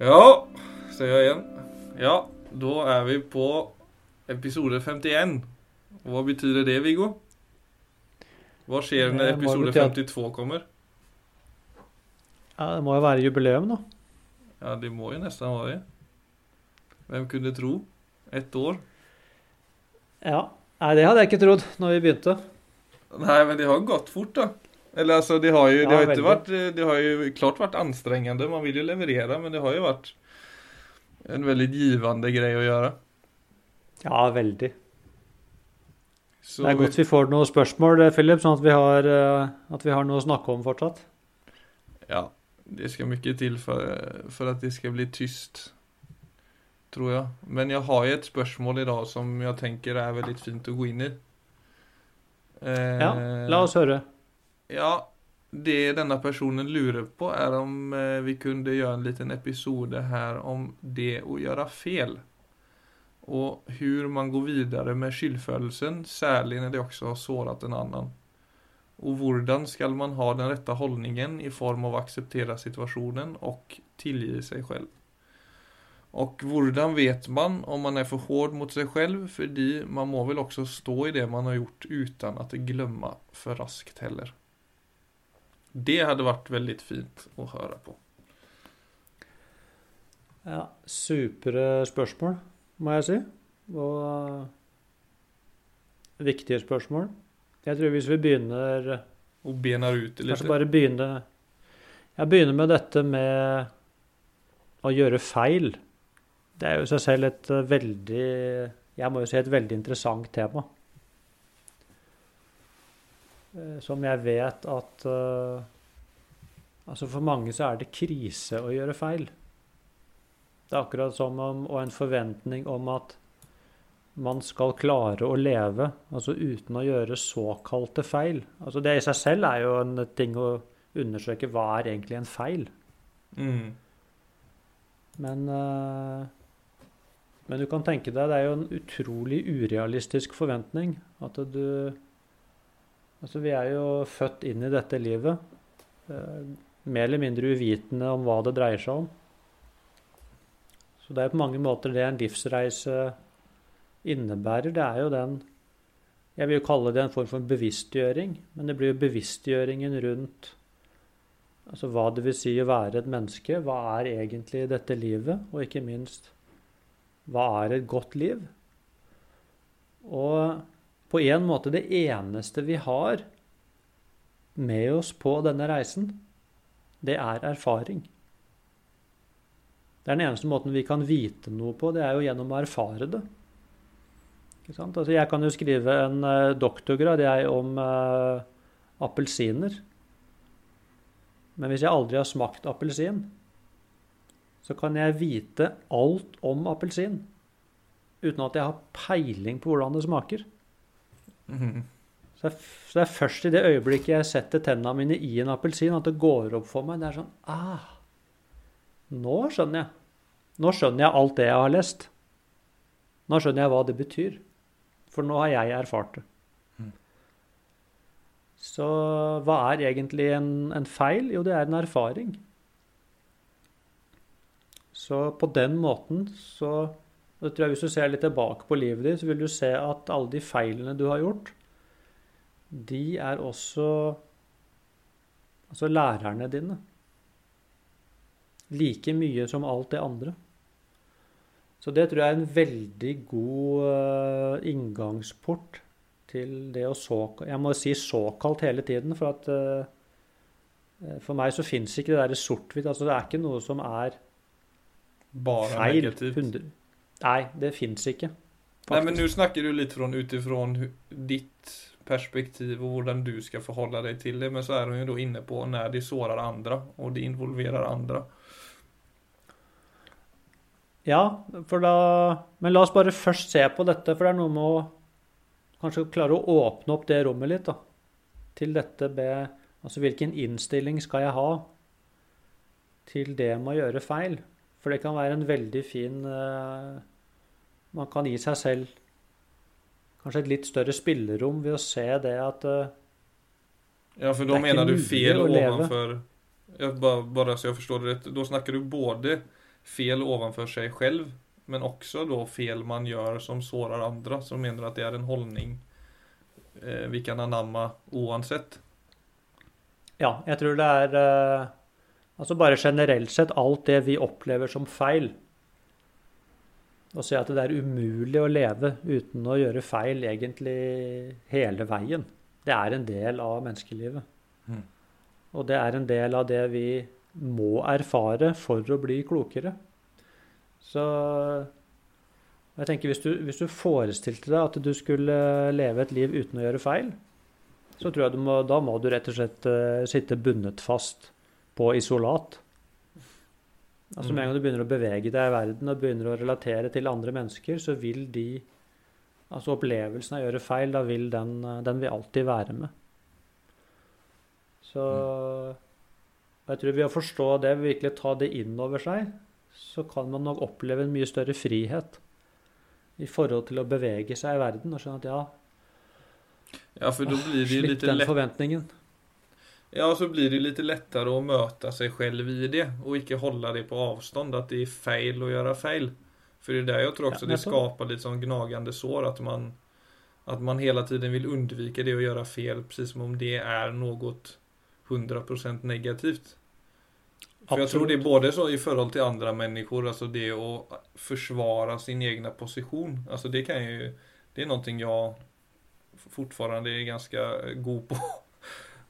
Ja, ser jeg igjen. Ja, da er vi på episode 51. Hva betyr det, Viggo? Hva skjer når episode 52 kommer? Ja, det må jo være jubileum, da. Ja, det må jo nesten være det. Hvem kunne tro? Ett år? Ja. Nei, det hadde jeg ikke trodd når vi begynte. Nei, men det har gått fort, da. Eller altså, det har jo, det Ja, har vært eh, Det har jo klart vært anstrengende. Man vil jo leverere, men det har jo vært en veldig givende greie å gjøre. Ja, veldig. Så Det er godt vi får noen spørsmål, eh, Philip, sånn at vi har, eh, at vi har noe å snakke om fortsatt. Ja, det skal mye til for, for at det skal bli tyst, tror jeg. Men jeg har jo et spørsmål i dag som jeg tenker er veldig fint å gå inn i. Eh, Ja, la oss høre. Ja, det denne personen lurer på er om eh, vi kunne gjøre en liten episode her om det å gjøre fel. Og hvordan man går videre med skyldfølelsen, særlig når det også har såret en annen. Og hvordan skal man ha den rette holdningen i form av å akseptere situasjonen og tilgi seg selv. Og hvordan vet man om man er for hård mot seg selv, fordi man må vel også stå i det man har gjort uten at glemme for raskt heller. Det hadde vært veldig fint å høre på. Ja, Supre spørsmål, må jeg si. Og eh, viktige spørsmål. Jeg tror hvis vi begynner Og bener ut litt? Kanskje bare begynne Jeg begynner med dette med å gjøre feil. Det er jo i seg selv et eh, veldig Jeg må jo si et veldig interessant tema. Eh, Som jeg vet at eh, Altså For mange så er det krise å gjøre feil. Det er akkurat som om Og en forventning om at man skal klare å leve altså uten å gjøre såkalte feil. Altså Det i seg selv er jo en ting å undersøke hva er egentlig en feil. Mm. Men, eh, men du kan tenke deg, det er jo en utrolig urealistisk forventning. At du Altså, vi er jo født inn i dette livet. eh, mer eller mindre uvitende om hva det dreier seg om. Så det er på mange måter det en livsreise innebærer. Det er jo den Jeg vil jo kalle det en form for bevisstgjøring. Men det blir jo bevisstgjøringen rundt Altså hva det vil si å være et menneske. Hva er egentlig dette livet? Og ikke minst, hva er et godt liv? Og på en måte det eneste vi har med oss på denne reisen, det er erfaring. Det er den eneste måten vi kan vite noe på, det er jo gjennom å erfare det. Altså jeg kan jo skrive en eh, doktorgrad jeg, om uh, appelsiner. Men hvis jeg aldri har smakt appelsin, så kan jeg vite alt om appelsin uten at jeg har peiling på hvordan det smaker. Mhm. Så det, er, så det er først i det øyeblikket jeg setter tennene mine i en appelsin, at det går opp for meg. Det er sånn ah, Nå skjønner jeg. Nå skjønner jeg alt det jeg har lest. Nå skjønner jeg hva det betyr. For nå har jeg erfart det. Mm. Så hva er egentlig en, en feil? Jo, det er en erfaring. Så på den måten så og det tror jeg Hvis du ser litt tilbake på livet ditt, så vil du se at alle de feilene du har gjort, de er også altså lærerne dine. Like mye som alt det andre. Så det tror jeg er en veldig god eh, inngangsport til det å såkalt Jeg må si såkalt hele tiden, for at eh, For meg så fins ikke det derre sort-hvitt. Altså det er ikke noe som er Bare feil. negativt. 100 Nei, det fins ikke. Nei, men nå snakker du litt ut utifrån ditt perspektiv og hvordan du skal forholde deg til det, men så er hun jo da inne på når de sårer andre, og de involverer andre. Ja, for da Men la oss bare først se på dette, for det er noe med å kanskje klare å åpne opp det rommet litt, da. Til dette med Altså hvilken innstilling skal jeg ha til det med å gjøre feil? For det kan være en veldig fin eh, Man kan gi seg selv kanskje et litt større spillerom ved å se det at eh, Ja, for da er mener du feil ovanfor bare, bare så jeg forstår det rett. Da snakker du både fel ovenfor seg selv, Men også da fel man gjør som sårar andre, Som mener at det er en holdning eh, vi kan anamma oansett. Ja, jeg tror det er eh, Altså bare generelt sett alt det vi opplever som feil. Å se at det er umulig å leve uten å gjøre feil egentlig hele veien. Det er en del av menneskelivet. Mm. Og det er en del av det vi må erfare for å bli klokere. Så jeg tenker hvis du, hvis du forestilte deg at du skulle leve et liv uten å gjøre feil, så tror jeg du må, da må du rett og slett uh, sitte bundet fast på isolat. Altså Med en gang du begynner å bevege deg i verden og begynner å relatere til andre mennesker, så vil de Altså opplevelsen av å gjøre feil, da vil den, den vil alltid være med. Så jeg tror ved å forstå det, virkelig ta det inn over seg, så kan man nok oppleve en mye større frihet i forhold til å bevege seg i verden og skjønne at ja, Ja, for da blir det ju slipp den forventningen. Ja, så blir det lite lettere å møte seg selv i det og ikke holde det på avstånd at det er feil å gjøre feil. For det er der jeg tror også Ja, det skaper litt skapar gnagende sår at man at man hele tiden vil unnvike det å gjøre fel precis som om det er noe 100% negativt. For jeg tror det er både så i forhold til andre mennesker, altså det å forsvare sin egen position. Altså det kan det er noe jeg fortfarande er ganske god på.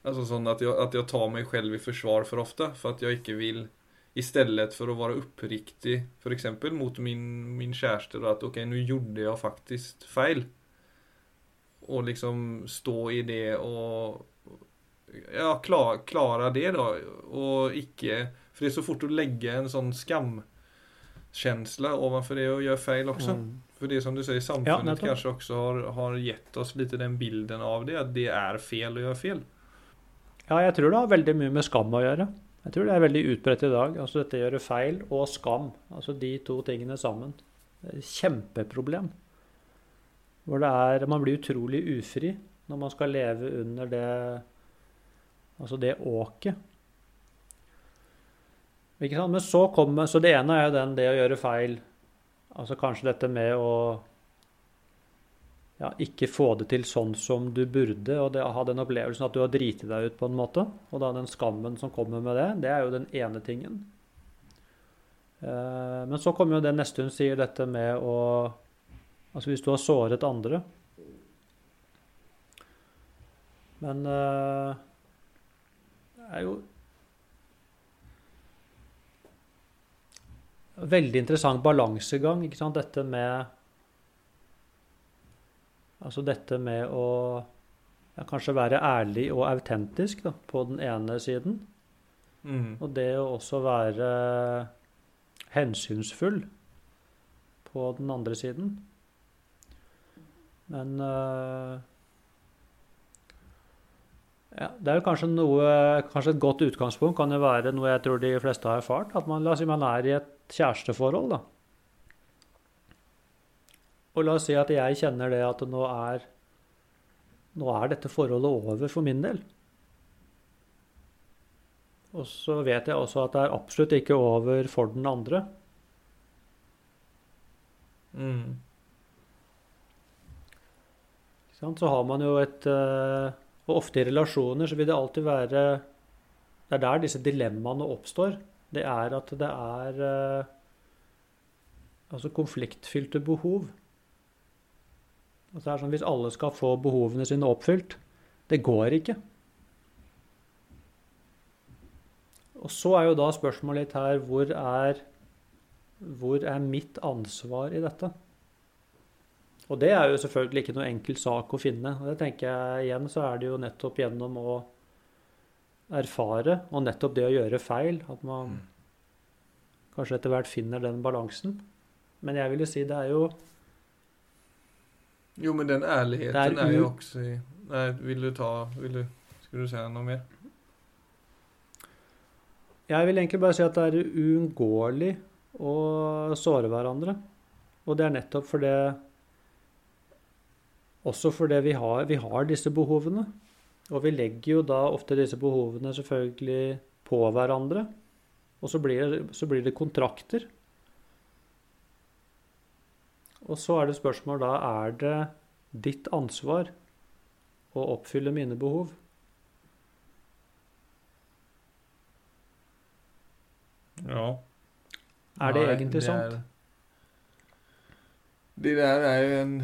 Alltså sånn att jag, att jag tar mig själv i försvar för ofta för att jag inte vill istället för att vara uppriktig för exempel mot min, min kärste då att okej nu gjorde jag faktiskt fel. Och liksom stå i det och ja, klar, klara det då och icke för det är så fort att lägga en sån skamkänsla ovanför det och göra fel också. Mm. För det som du säger, samfundet ja, kanske också har, har gett oss lite den bilden av det, att det är fel att göra fel. Ja, jeg tror det har veldig mye med skam å gjøre. Jeg tror det er veldig utbredt i dag. Altså dette gjøre feil og skam. Altså de to tingene sammen. Kjempeproblem. Hvor det er Man blir utrolig ufri når man skal leve under det Altså det åket. Ikke sant? Men så kommer Så det ene er jo den det å gjøre feil. Altså kanskje dette med å ja, ikke få det til sånn som du burde, og det, ha den opplevelsen at du har driti deg ut på en måte. Og da den skammen som kommer med det, det er jo den ene tingen. Eh, men så kommer jo det neste hun sier, dette med å Altså hvis du har såret andre. Men eh, det er jo Veldig interessant balansegang, ikke sant, dette med Altså dette med å ja, kanskje være ærlig og autentisk da, på den ene siden. Mm. Og det å også være hensynsfull på den andre siden. Men uh, ja, Det er jo kanskje noe Kanskje et godt utgangspunkt kan jo være noe jeg tror de fleste har erfart. At man, la oss si man er i et kjæresteforhold, da. Og la oss si at jeg kjenner det at nå er Nå er dette forholdet over for min del. Og så vet jeg også at det er absolutt ikke over for den andre. Mm. Så har man jo et eh, Og ofte i relasjoner så vil det alltid være Det er der disse dilemmaene oppstår. Det er at det er eh, altså konfliktfylte behov. Altså det er sånn Hvis alle skal få behovene sine oppfylt Det går ikke. Og så er jo da spørsmålet litt her hvor er, hvor er mitt ansvar i dette? Og det er jo selvfølgelig ikke noe enkel sak å finne. Og det tenker jeg igjen så er det jo nettopp gjennom å erfare, og nettopp det å gjøre feil, at man kanskje etter hvert finner den balansen. Men jeg vil jo si det er jo Jo, men den ærligheten er, er, jo også i... Nei, vil du ta... vil du... Skulle du säga noe mer? Jeg vil egentlig bare si at det er uunngåelig å såre hverandre. Og det er nettopp fordi Også fordi vi har, vi har disse behovene. Og vi legger jo da ofte disse behovene selvfølgelig på hverandre. Og så blir det, så blir det kontrakter. Og så er det spørsmål da er det ditt ansvar å oppfylle mine behov. Ja. Er det Nei, egentlig det sant? er- Det der er jo en,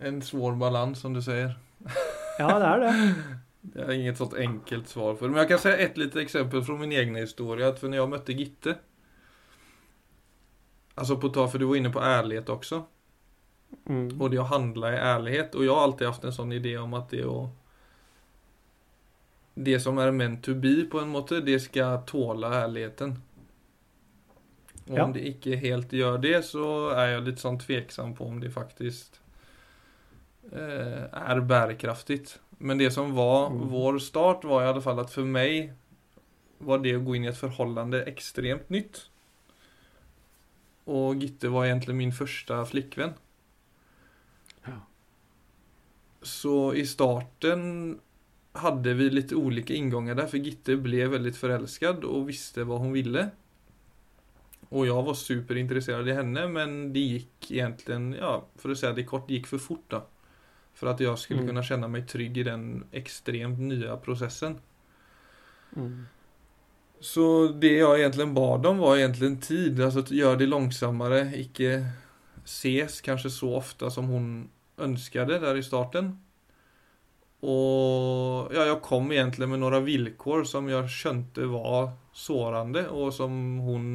en svår balans som du sier. Ja, det er det. Det er inget sånt enkelt svar for. Men jeg kan si et lite eksempel fra min egen historie. at når jeg møtte Gitte. Alltså på ta för du var inne på ärlighet också. Mm. Och det att handla i ärlighet. Och jag har alltid haft en sån idé om att det att Det som är meant to be på en måte, det ska tåla ärligheten. Och Ja. om det inte helt gör det så är jag lite sån tveksam på om det faktiskt eh, är bärkraftigt. Men det som var Mm. vår start var i alla fall att för mig var det att gå in i ett förhållande extremt nytt. Och Gitte var egentlig min første flikkvenn. Ja. Så i starten hadde vi litt ulike innganger der, for Gitte ble veldig forelsket og visste hva hun ville. Og jeg var superintresserad i henne, men det gikk egentlig ja, For å si det kort, det gikk for fort da. For at jeg skulle Mm. kunne kjenne meg trygg i den extremt nye processen. Mm. Så det jeg egentlig bad om var egentlig tid, Altså gjøre det langsommere, ikke ses kanskje så ofte som hun ønsket der i starten. Og ja, jeg kom egentlig med noen vilkår som jeg skjønte var sårende, og som hon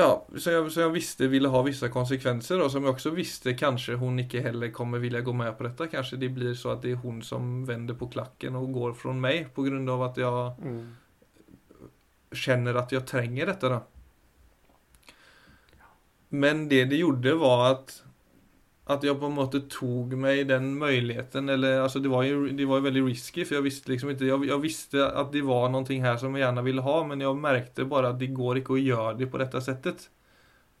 Ja, som jag, som jag visste ville ha vissa konsekvenser och som jag också visste kanske hon inte heller kommer vilja gå med på detta. Kanske det blir så att det är hon som vänder på klacken och går från mig på grund av att jag Mm. känner att jag tränger detta då. Men det det gjorde var att att jeg på en måte tog meg den muligheten eller altså, det var jo, det var jo veldig risky for jeg visste liksom ikke jeg, jeg visste at det var noe her som jeg gjerne ville ha men jeg merket bare at det går ikke å gjøre det på dette settet.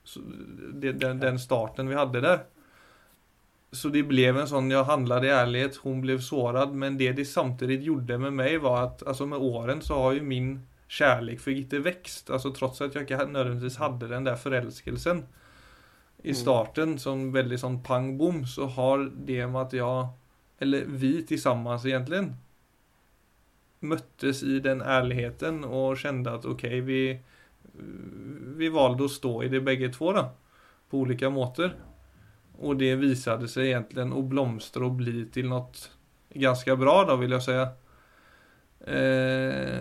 Så det, den, den starten vi hadde der. Så det ble en sånn Jeg handlade i ærlighet, hon ble sårad men det de samtidig gjorde med meg, var at altså, med åren så har jo min kjærlighet for Gitte vekst. Altså trots at jeg ikke nødvendigvis hadde den der förälskelsen i starten som väldigt sån pang bom så har det med att jag, eller vi tillsammans egentligen, möttes i den ärligheten och kände att okej vi, vi valde att stå i det bägge två då. På olika måter. Och det visade sig egentligen att blomstra och bli till något ganska bra då vill jag säga. Eh,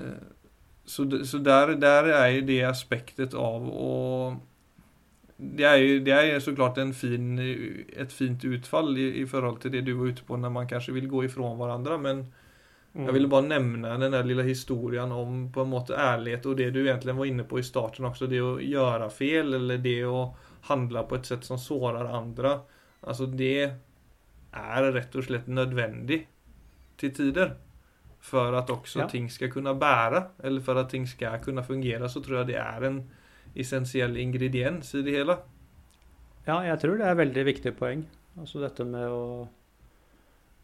så, så där, där är det aspektet av och det er, ju det er så såklart en fin, et fint utfall i, i forhold til det du var ute på når man kanskje vil gå ifrån hverandre. men Mm. jeg ville bare nevne den der lilla historien om på en måte ærlighet og det du egentlig var inne på i starten også. Det å gjøre fel eller det å handle på et sett som sårar andre. Alltså det er rett og slett nødvendig til tider. For at også Ja. ting skal kunne bære, eller for at ting skal kunne fungere, så tror jeg det er en essentiell ingrediens i det hele. Ja, jeg tror det er et veldig viktig poeng. Altså dette med å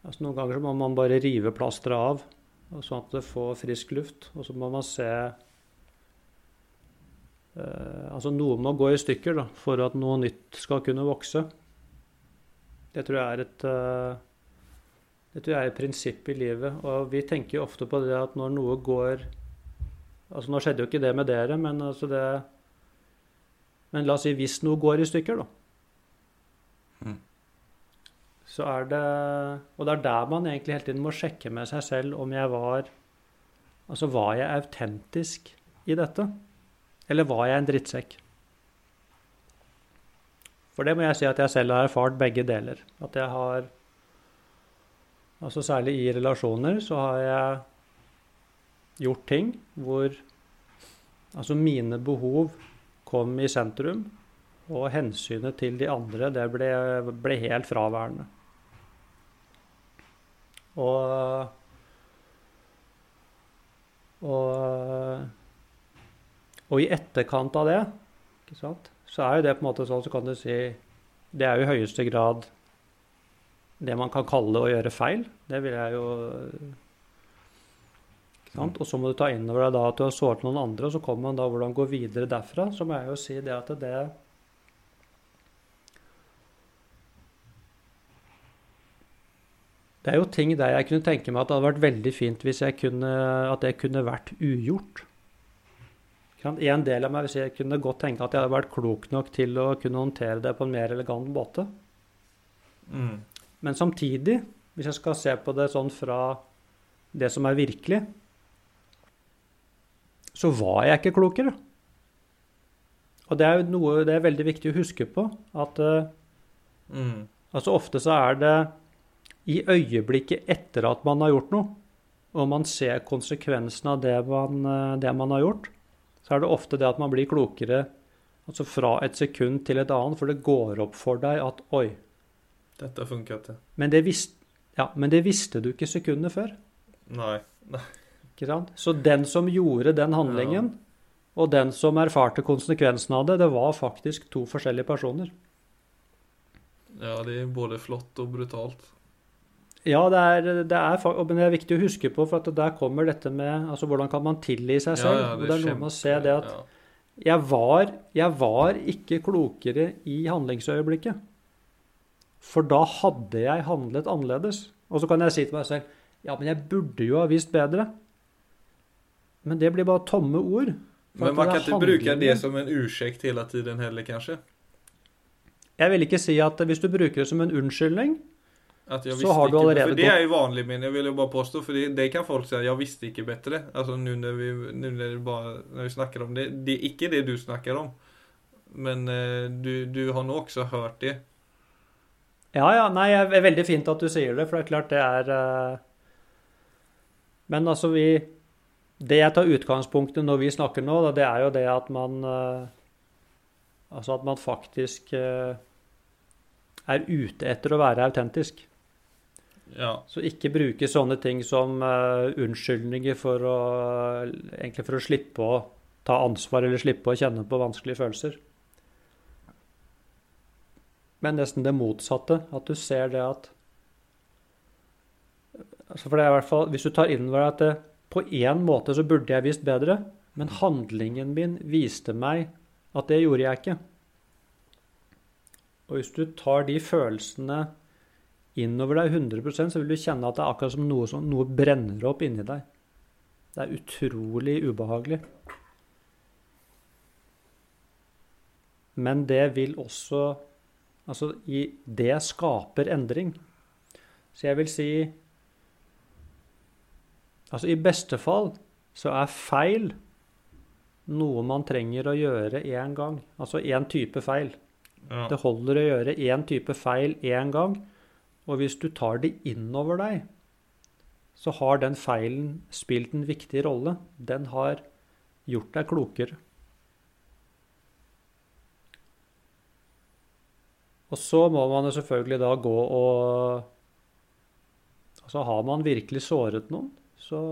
altså Noen ganger så må man bare rive plasteret av, sånn at det får frisk luft. Og så må man se eh, Altså noe må gå i stykker da, for at noe nytt skal kunne vokse. Det tror jeg er et eh, det tror jeg er et prinsipp i livet. Og vi tenker jo ofte på det at når noe går Altså Nå skjedde jo ikke det med dere, men altså det Men la oss si hvis noe går i stykker, da. Mm. Så er det Og det er der man egentlig hele tiden må sjekke med seg selv om jeg var Altså var jeg autentisk i dette? Eller var jeg en drittsekk? For det må jeg si at jeg selv har erfart begge deler. At jeg har Altså særlig i relasjoner så har jeg gjort ting hvor altså mine behov kom i sentrum, og hensynet til de andre, det ble, ble helt fraværende. Og og, og i etterkant av det, så er jo det på en måte sånn, så kan du si Det er jo i høyeste grad det man kan kalle å gjøre feil. Det vil jeg jo? Og så må du ta inn over deg da at du har såret noen andre, og så kommer man da hvordan gå videre derfra. Så må jeg jo si det at det Det er jo ting der jeg kunne tenke meg at det hadde vært veldig fint hvis jeg kunne, at det kunne vært ugjort. En del av meg hvis jeg kunne godt tenke at jeg hadde vært klok nok til å kunne håndtere det på en mer elegant måte. Mm. Men samtidig, hvis jeg skal se på det sånn fra det som er virkelig, så var jeg ikke klokere. Og det er jo noe det er veldig viktig å huske på. At Mm. altså ofte så er det i øyeblikket etter at man har gjort noe, og man ser konsekvensen av det man, eh, det man har gjort, så er det ofte det at man blir klokere altså fra et sekund til et annet, for det går opp for deg at oi, Dette funka ikke. men ja, men det visste du ikke sekundet før. Nei. Nei. Ikke sant? Så den som gjorde den handlingen, og den som erfarte konsekvensen av det, det var faktisk to forskjellige personer. Ja, det er både flott og brutalt. Ja, det er, det er, men det er viktig å huske på, for at der kommer dette med altså hvordan kan man tilgi seg selv. og det er noe med å se det at ja. jeg var, jeg var ikke klokere i handlingsøyeblikket. For da hadde jeg handlet annerledes. Og så kan jeg si til meg selv ja, men jeg burde jo ha visst bedre. Men det blir bare tomme ord. Men man kan ikke bruke det som en ursäkt hele tiden heller, kanskje? Jeg vil ikke si at hvis du bruker det som en unnskyldning At Så har du allerede for det er jo vanlig, men jeg vil jo bare påstå, for det, det kan folk si, jeg visste ikke bedre. Altså nå når vi, nu når bare, når vi snakker om det, det er ikke det du snakker om. Men eh, du, du har nå også hørt det. Ja, ja. Nei, det er veldig fint at du sier det, for det er klart det er eh, Men altså, vi Det jeg tar utgangspunkt i når vi snakker nå, da, det er jo det at man eh, Altså at man faktisk eh, er ute etter å være autentisk. Ja. Så ikke bruke sånne ting som eh, unnskyldninger for å Egentlig for å slippe å ta ansvar eller slippe å kjenne på vanskelige følelser. Men nesten det motsatte. At du ser det at altså For det er i hvert fall Hvis du tar inn over deg at det, på én måte så burde jeg visst bedre, men handlingen min viste meg at det gjorde jeg ikke. Og hvis du tar de følelsene innover deg 100% så vil du kjenne at det er akkurat som noe, som, noe brenner opp inni deg. Det er utrolig ubehagelig. Men det vil også Altså, det skaper endring. Så jeg vil si Altså, i beste fall så er feil noe man trenger å gjøre én gang. Altså én type feil. ja. Det holder å gjøre én type feil én gang, og hvis du tar det innover deg, så har den feilen spilt en viktig rolle. Den har gjort deg klokere. Og så må man jo selvfølgelig da gå og Altså har man virkelig såret noen, så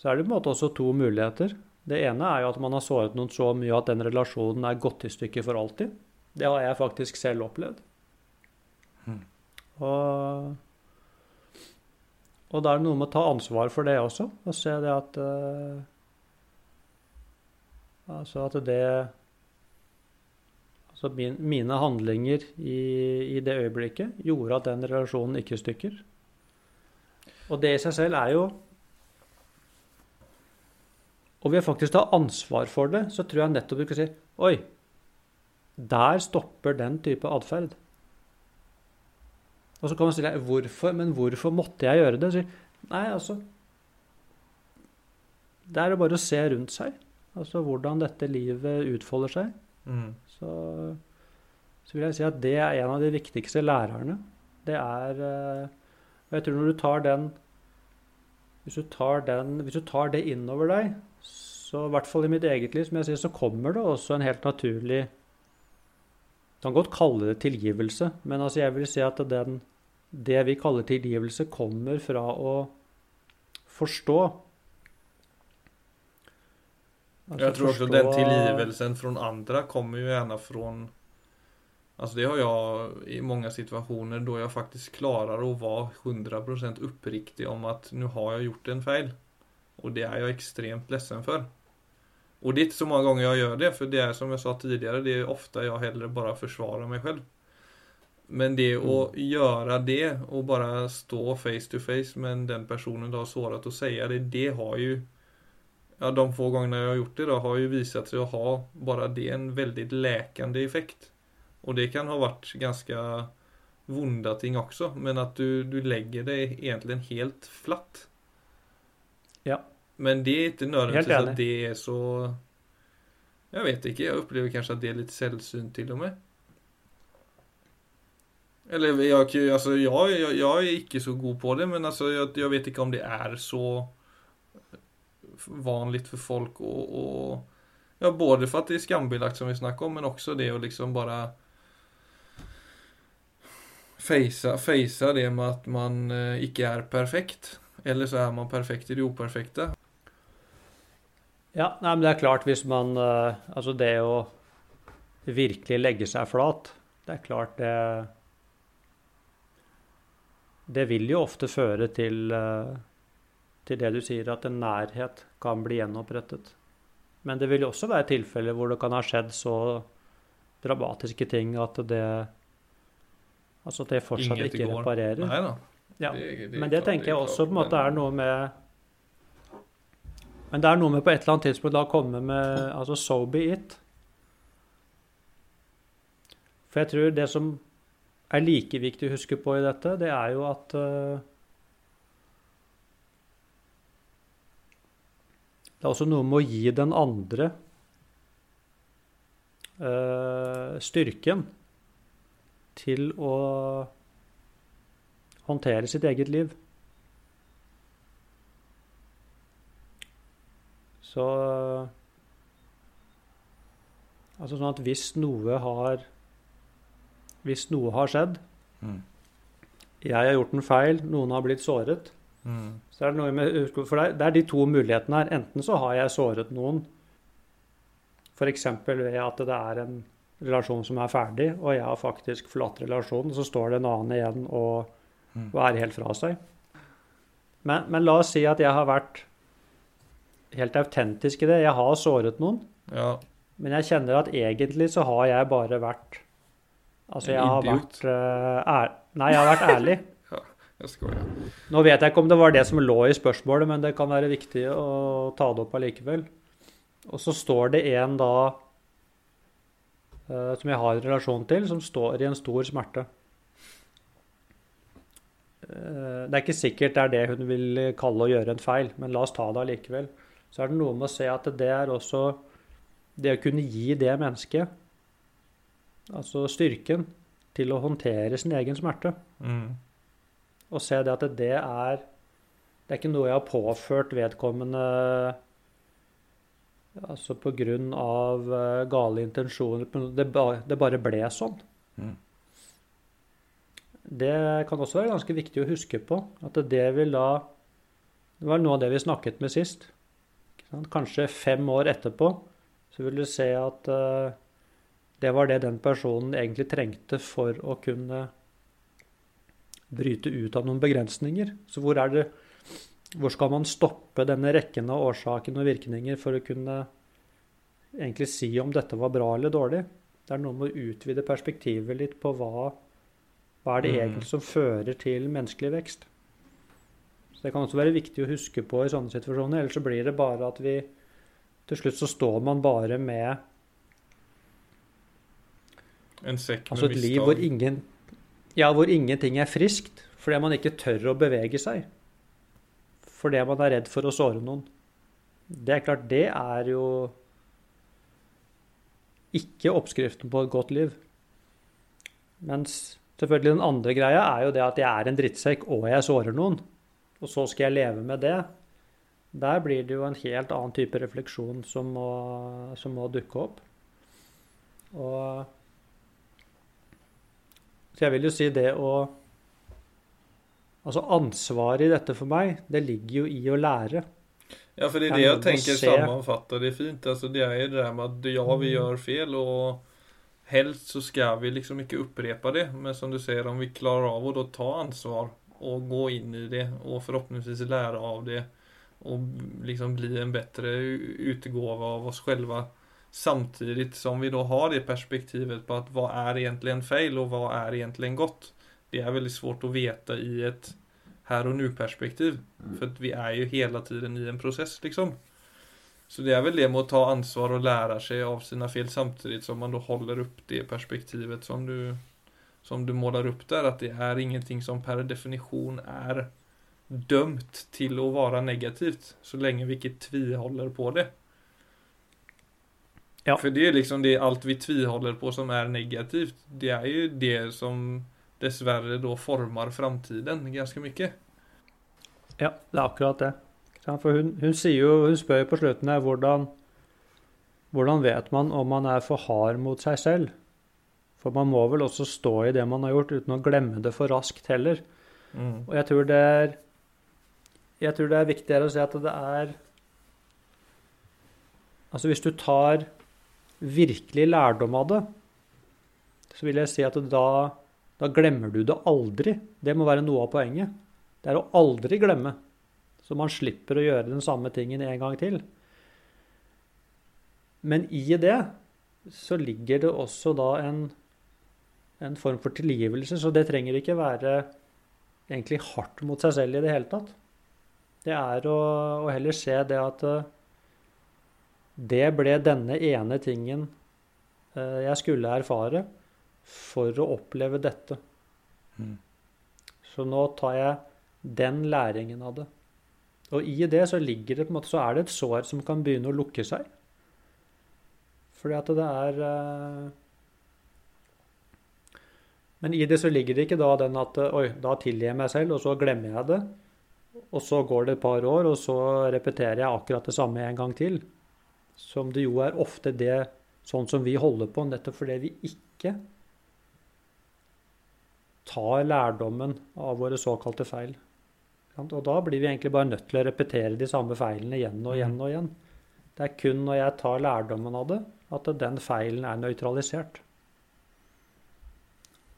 så er det på en måte også to muligheter. Det ene er jo at man har såret noen så mye at den relasjonen er gått i stykker for alltid. Det har jeg faktisk selv opplevd. Mm. Og, og da er det noe med å ta ansvar for det også, og se det at uh, Altså at det Altså min, mine handlinger i, i det øyeblikket gjorde at den relasjonen gikk i stykker. Og det i seg selv er jo og ved faktisk ta ansvar for det, så tror jeg nettopp du kan si Oi, der stopper den type atferd. Og så kan man stille deg hvorfor, men hvorfor måtte jeg gjøre det? Så, nei, altså Det er jo bare å se rundt seg. Altså hvordan dette livet utfolder seg. Mm. Så, så vil jeg si at det er en av de viktigste lærerne. Det er eh, Og jeg tror når du tar den Hvis du tar, den, hvis du tar det innover deg, så i hvert fall i mitt eget liv, som jeg sier, så kommer det også en helt naturlig Du kan godt kalle det tilgivelse, men altså jeg vil si at den, det vi kaller tilgivelse, kommer fra å forstå. Altså Jeg tror også forstå- den tilgivelsen fra andre kommer jo gjerne fra Altså det har jeg i mange situationer da jeg faktisk klarer å være 100% oppriktig om at nå har jeg gjort en feil. Og det er jeg extremt ledsen for. Og det er ikke så mange ganger jeg gjør det, for det er som jeg sa tidligere, det er ofte jeg heller bare forsvarer meg selv. Men det å gjøre det og bare stå face to face med den personen du har sårat å si det, det har jo Ja, de få gångerna jeg har gjort det, då har jo visat sig å ha bare det en veldig läkande effekt. Og det kan ha vært ganske vonda ting også, men at du, du legger deg egentlig helt flatt. Ja. Men det er ikke Helt nødvendigvis at det er så Jeg vet ikke, jeg opplever kanskje at det er litt selvsynt til og med. Eller jeg, altså, jeg, jeg, jeg er ikke så god på det, men altså, jeg, jeg vet ikke om det er så vanlig for folk å Ja, både for at det er skambelagt, som vi snakker om, men også det å liksom bare Facea det med at man eh, ikke er perfekt. Eller så er man perfekt i det uperfekte. Ja, nei, men det er klart hvis man eh, Altså det å virkelig legge seg flat, det er klart det Det vil jo ofte føre til, eh, til det du sier, at en nærhet kan bli gjenopprettet. Men det vil jo også være tilfeller hvor det kan ha skjedd så dramatiske ting at det Altså at det fortsatt ikke går. reparerer. Nei da. Ja. Det- det Men det tenker jeg også på en måte er noe med Men det er noe med på et eller annet tidspunkt da komme med altså so be it. For jeg tror det som er like viktig å huske på i dette, det er jo at uh, Det er også noe med å gi den andre uh, styrken til å håndtere sitt eget liv. Så Altså sånn at hvis noe har Hvis noe har skjedd Mm. Jeg har gjort en feil, noen har blitt såret. Mm. Så er det noe med For det er, de to mulighetene her. Enten så har jeg såret noen, f.eks. ved at det er en relasjon som er ferdig, og jeg har faktisk forlatt relasjonen, så står det en annen igjen og, Mm. og er helt fra seg. Men, men la oss si at jeg har vært helt autentisk i det. Jeg har såret noen, Ja. men jeg kjenner at egentlig så har jeg bare vært Altså, jeg har vært uh, Nei, jeg har vært ærlig. Nå vet jeg ikke om det var det som lå i spørsmålet, men det kan være viktig å ta det opp allikevel. Og så står det en da som jeg har en relasjon til, som står i en stor smerte. Eh, det er ikke sikkert det er det hun vil kalle å gjøre en feil, men la oss ta det allikevel. Så er det noe med å se at det er også det å kunne gi det mennesket, altså styrken, til å håndtere sin egen smerte Mm. og se det at det er Det er ikke noe jeg har påført vedkommende altså på grunn av eh, gale intensjoner. Det, det bare ble sånn. Mm. Det kan også være ganske viktig å huske på. At det vil da Det var noe av det vi snakket med sist. Kanskje fem år etterpå så vil du se at eh, det var det den personen egentlig trengte for å kunne bryte ut av noen begrensninger. Så hvor er det Hvor skal man stoppe denne rekken av årsaker og virkninger for å kunne egentlig si om dette var bra eller dårlig? Det er noe med å utvide perspektivet litt på hva, hva er det Mm. egentlig som fører til menneskelig vekst. Så Det kan også være viktig å huske på i sånne situasjoner, ellers så blir det bare at vi Til slutt så står man bare med En sekk med Altså et liv hvor, ingen, ja, hvor ingenting er friskt, fordi man ikke tør å bevege seg. Fordi man er redd for å såre noen. Det er klart, det er jo ikke oppskriften på et godt liv. Mens selvfølgelig den andre greia er jo det at jeg er en drittsekk og jeg sårer noen. Og så skal jeg leve med det. Der blir det jo en helt annen type refleksjon som må, som må dukke opp. Og så jeg vil jo si det å Altså ansvaret i dette for meg, det ligger jo i å lære. Ja, for det er det jeg tenker sammenfatter det fint. Altså, det jo det der med at ja, vi gjør feil, och helst så skal vi liksom ikke opprepe det. Men som du sier, om vi klarer av å da ta ansvar og gå inn i det og forhåpentligvis lære av det og liksom bli en bedre utgave av oss selv samtidig som vi da har det perspektivet på at att vad är egentligen fel och vad är egentligen gott. Det är väldigt svårt att veta i ett här och nu perspektiv. För att vi är ju hela tiden i en process liksom. Så det är väl det med att ta ansvar och lära sig av sina fel samtidigt som man då håller upp det perspektivet som du som du målar upp där att det är ingenting som per definition är dömt till att vara negativt så länge vi tvihåller på det. Ja. För det är liksom det allt vi tvihåller på som är negativt. Det är ju det som dessvärre da former framtiden ganske mye. Ja, det er akkurat det. For hun, hun jo, hun spør jo på slutten her hvordan, hvordan vet man om man er for hard mot seg selv? For man må vel også stå i det man har gjort, uten å glemme det for raskt heller. Mm. Og jeg tror det er Jeg tror det er viktigere å si at det er Altså hvis du tar virkelig lærdom av det, så vil jeg si at da, da glemmer du det aldri. Det må være noe av poenget. Det er å aldri glemme. Så man slipper å gjøre den samme tingen en gang til. Men i det så ligger det også da en, en form for tilgivelse, så det trenger ikke være egentlig hardt mot seg selv i det hele tatt. Det er å, å heller se det at eh, det ble denne ene tingen eh, jeg skulle erfare for å oppleve dette. Mm. Så nå tar jeg den læringen av det. Og i det så ligger det på en måte, så er det et sår som kan begynne å lukke seg. Fordi at det er uh... Men i det så ligger det ikke da den at Oi, da tilgir jeg meg selv, og så glemmer jeg det. Og så går det et par år, og så repeterer jeg akkurat det samme en gang til. Som det jo er ofte det sånn som vi holder på, nettopp fordi vi ikke tar lærdommen av våre såkalte feil. Og da blir vi egentlig bare nødt til å repetere de samme feilene igjen og igjen og igjen. Det er kun når jeg tar lærdommen av det, at den feilen er nøytralisert.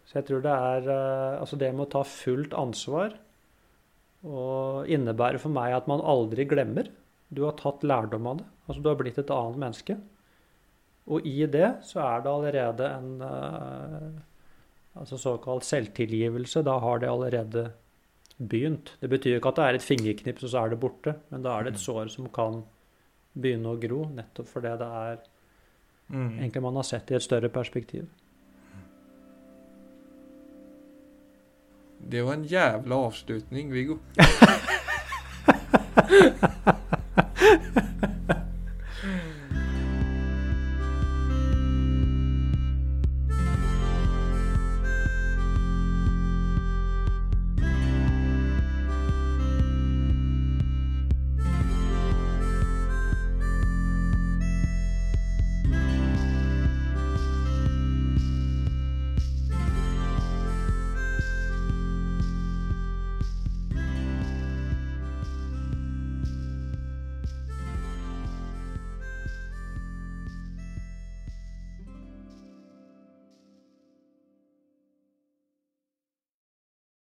Så jeg tror det er eh, Altså det med å ta fullt ansvar og innebærer for meg at man aldri glemmer. Du har tatt lærdom av det. Altså du har blitt et annet menneske. Og i det så er det allerede en eh, altså såkalt selvtilgivelse. Da har det allerede begynt. Det betyr ikke at det er et fingerknips, og så er det borte. Men da er det et sår som kan begynne å gro, nettopp fordi det er Mm. egentlig man har sett i et større perspektiv. Det var en jævla avslutning Viggo.